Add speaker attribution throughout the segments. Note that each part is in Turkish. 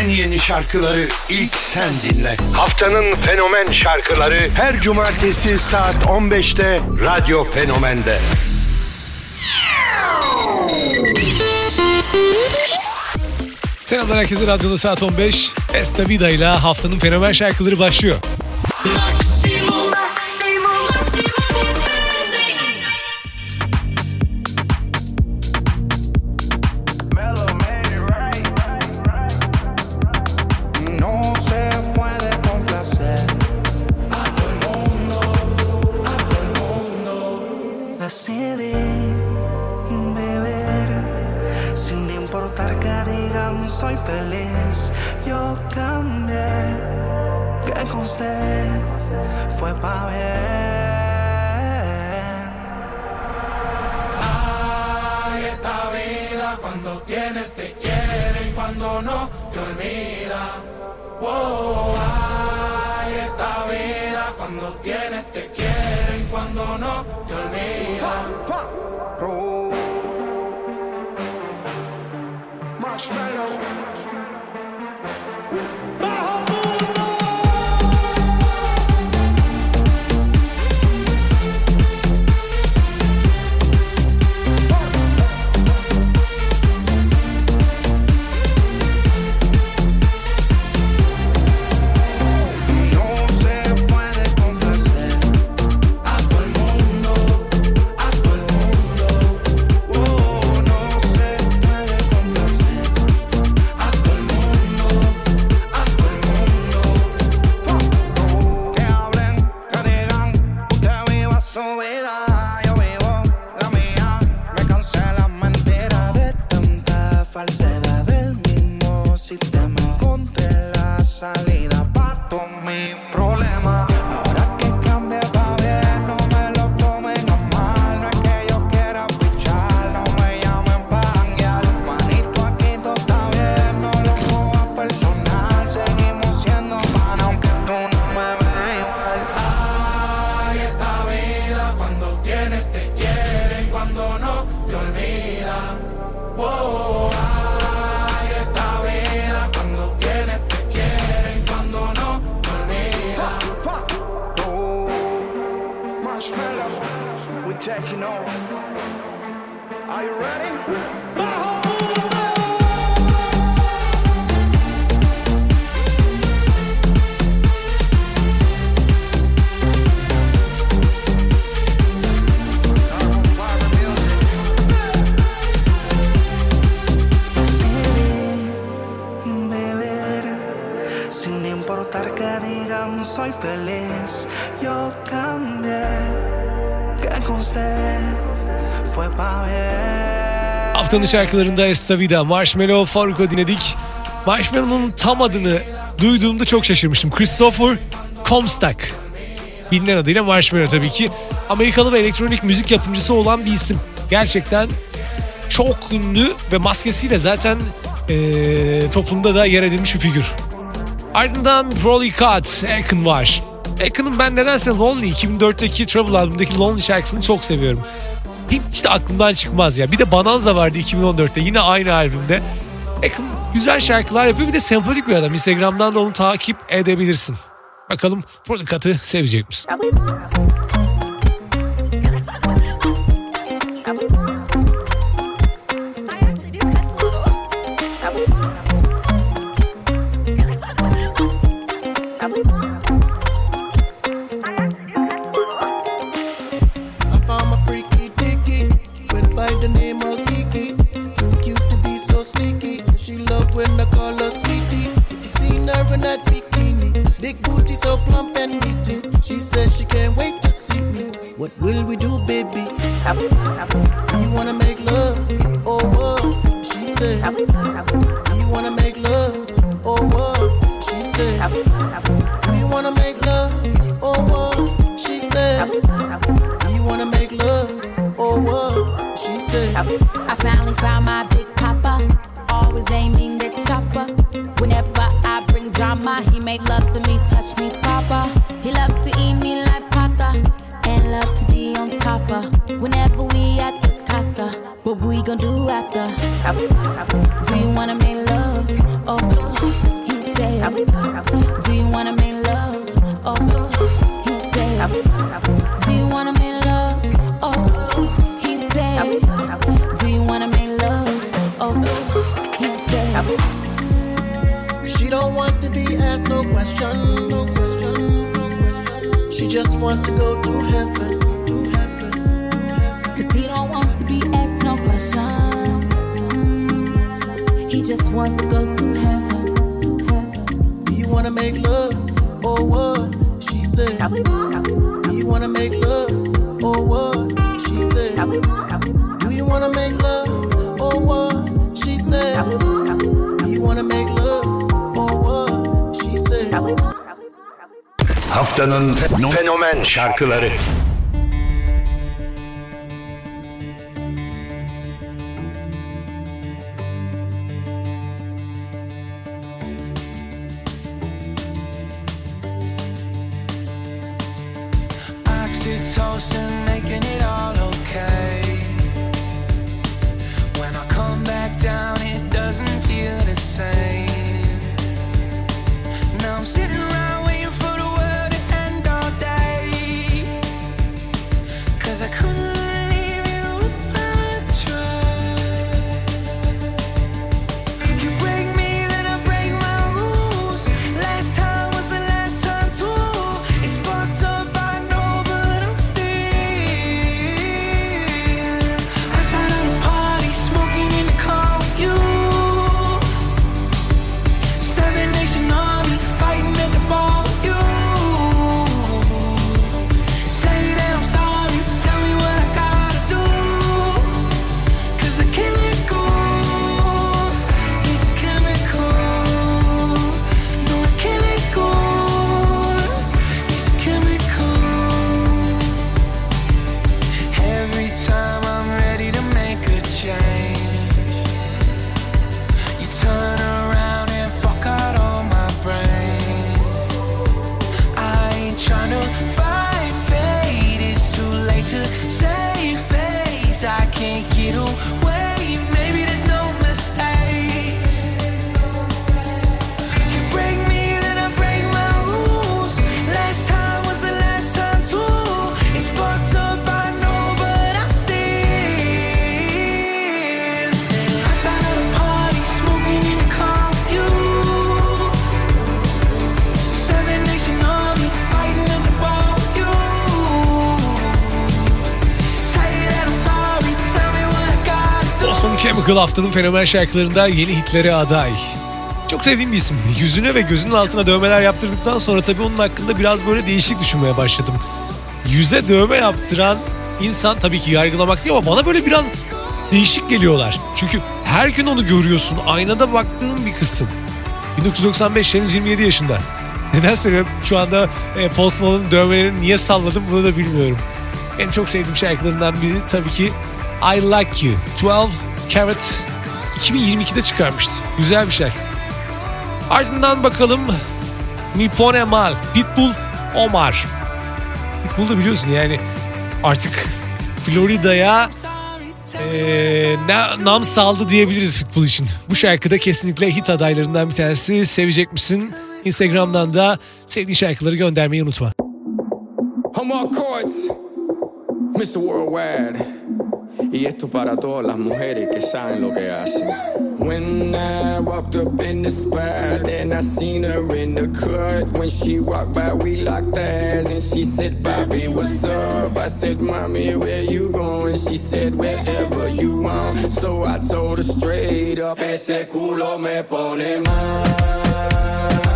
Speaker 1: en yeni şarkıları ilk sen dinle. Haftanın fenomen şarkıları her cumartesi saat 15'te Radyo Fenomen'de.
Speaker 2: Selamlar herkese radyoda saat 15. Esta Vida ile haftanın fenomen şarkıları başlıyor.
Speaker 3: Fue pa' bien. Ay, esta vida cuando tienes te quieren, cuando no te olvidan. Wow, ay, esta vida cuando tienes te quieren, cuando no taking over. Are you ready?
Speaker 2: Haftanın şarkılarında Esta Vida, Marshmallow, Faruk'u dinledik. Marshmallow'un tam adını duyduğumda çok şaşırmıştım. Christopher Comstock. Bilinen adıyla Marshmallow tabii ki. Amerikalı ve elektronik müzik yapımcısı olan bir isim. Gerçekten çok ünlü ve maskesiyle zaten eee, toplumda da yer edilmiş bir figür. Ardından Rolly Cut, Akon var. Akon'un ben nedense Lonely 2004'teki Trouble albümündeki Lonely şarkısını çok seviyorum. Hiç de aklımdan çıkmaz ya. Bir de Bonanza vardı 2014'te yine aynı albümde. Akon güzel şarkılar yapıyor bir de sempatik bir adam. Instagram'dan da onu takip edebilirsin. Bakalım Cut'ı sevecek misin?
Speaker 4: Plump and meaty. She says she can't wait to see me. What will we do, baby? You wanna make love? Oh, what? She said. make love
Speaker 5: to me, touch me, papa. He love to eat me like pasta, and love to be on top of. Whenever we at the casa, what we gonna do after? Do you wanna make love? Oh,
Speaker 4: he said. Want to be asked no questions. She just want to go to heaven. To heaven.
Speaker 5: Cause he don't want to be asked no questions. He just wants to go to heaven. To heaven.
Speaker 4: Do you wanna make love or what? She said. Do you wanna make love or what? She said. Do you wanna make love or what? She said. Do you wanna make love
Speaker 1: Haftanın fenomen şarkıları.
Speaker 6: Chemical
Speaker 2: haftanın fenomen şarkılarında yeni hitlere aday. Çok sevdiğim bir isim. Yüzüne ve gözünün altına dövmeler yaptırdıktan sonra tabii onun hakkında biraz böyle değişik düşünmeye başladım. Yüze dövme yaptıran insan tabii ki yargılamak değil ama bana böyle biraz değişik geliyorlar. Çünkü her gün onu görüyorsun. Aynada baktığın bir kısım. 1995 henüz 27 yaşında. Neden sebep şu anda e, Post Malone'un dövmelerini niye salladım bunu da bilmiyorum. En çok sevdiğim şarkılarından biri tabii ki I Like You. 12 Carat 2022'de çıkarmıştı. Güzel bir şarkı. Ardından bakalım Mi Pone Mal, Pitbull, Omar. Pitbull da biliyorsun yani artık Florida'ya na- nam saldı diyebiliriz Pitbull için. Bu şarkıda kesinlikle hit adaylarından bir tanesi. Sevecek misin? Instagram'dan da sevdiğin şarkıları göndermeyi unutma.
Speaker 7: Homo Mr. Worldwide. Y esto para todas las mujeres que saben lo que hacen. When I walked up in the spot, and I seen her in the cut. When she walked by, we locked eyes, and she said, Bobby, what's up? I said, Mommy, where you going? She said, wherever you want. So I told her straight up, ese culo me pone mal.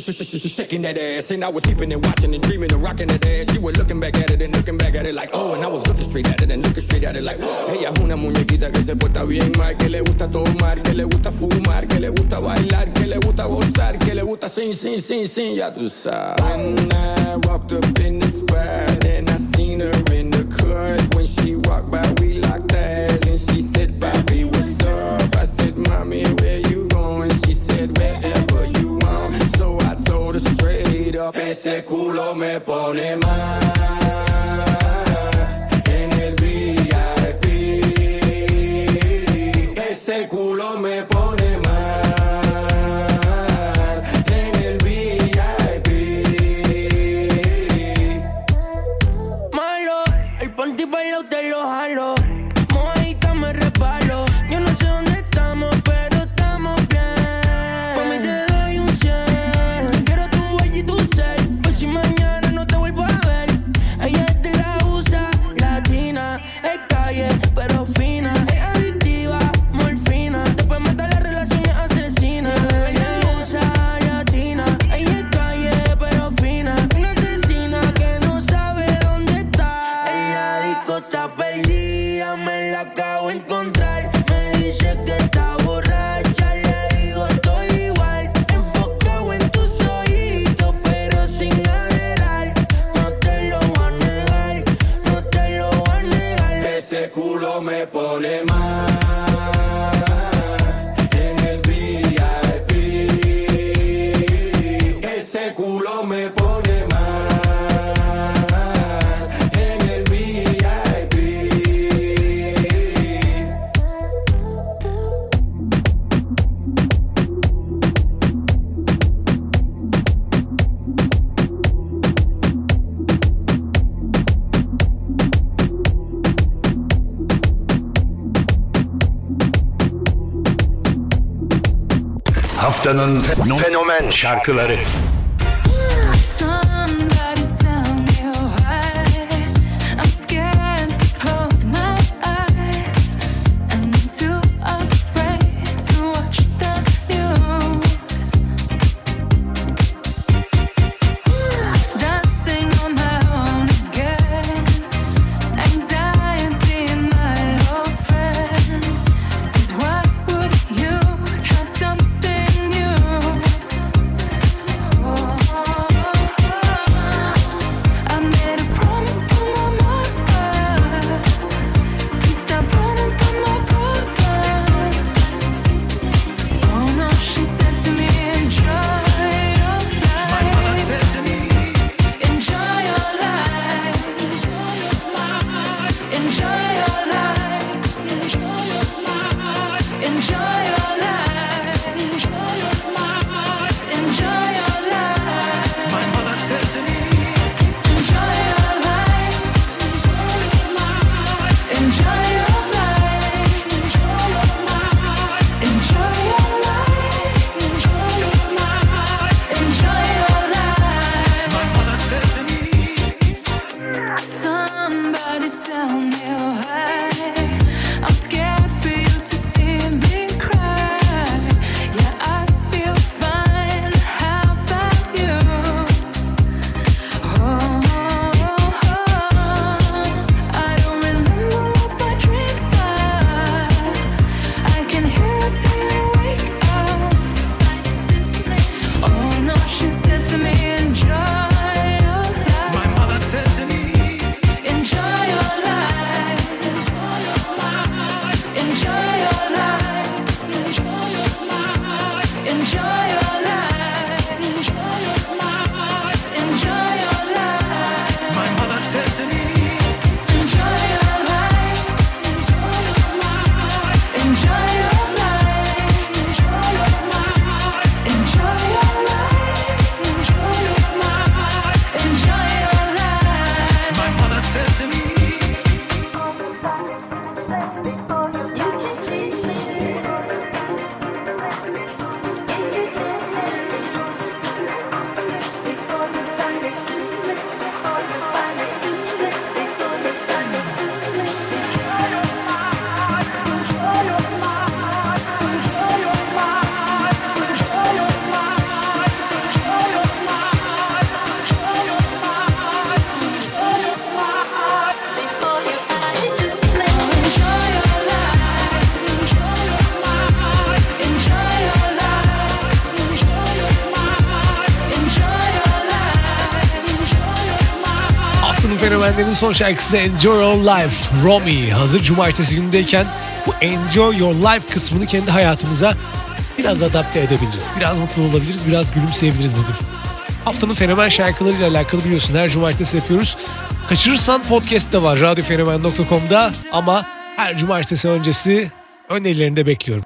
Speaker 7: Shaking that ass, and I was peeping and watching and dreaming and rocking that ass. She was looking back at it and looking back at it like, oh, and I was looking straight at it and looking straight at it like, ella es una muñequita que se porta bien mal, que le gusta tomar, que le gusta fumar, que le gusta bailar, que le gusta gozar, que le gusta sin, sin, sin, sin, ya tú sabes. When I walked up in the spot and I seen her in the cut, when she ese culo me pone mal.
Speaker 5: haftanın fenomen şarkıları.
Speaker 2: 80'lerin son şarkısı Enjoy Your Life, Romy. Hazır cumartesi günündeyken bu Enjoy Your Life kısmını kendi hayatımıza biraz adapte edebiliriz. Biraz mutlu olabiliriz, biraz gülümseyebiliriz bugün. Haftanın fenomen şarkılarıyla alakalı biliyorsun her cumartesi yapıyoruz. Kaçırırsan podcast da var radyofenomen.com'da ama her cumartesi öncesi önerilerini de bekliyorum.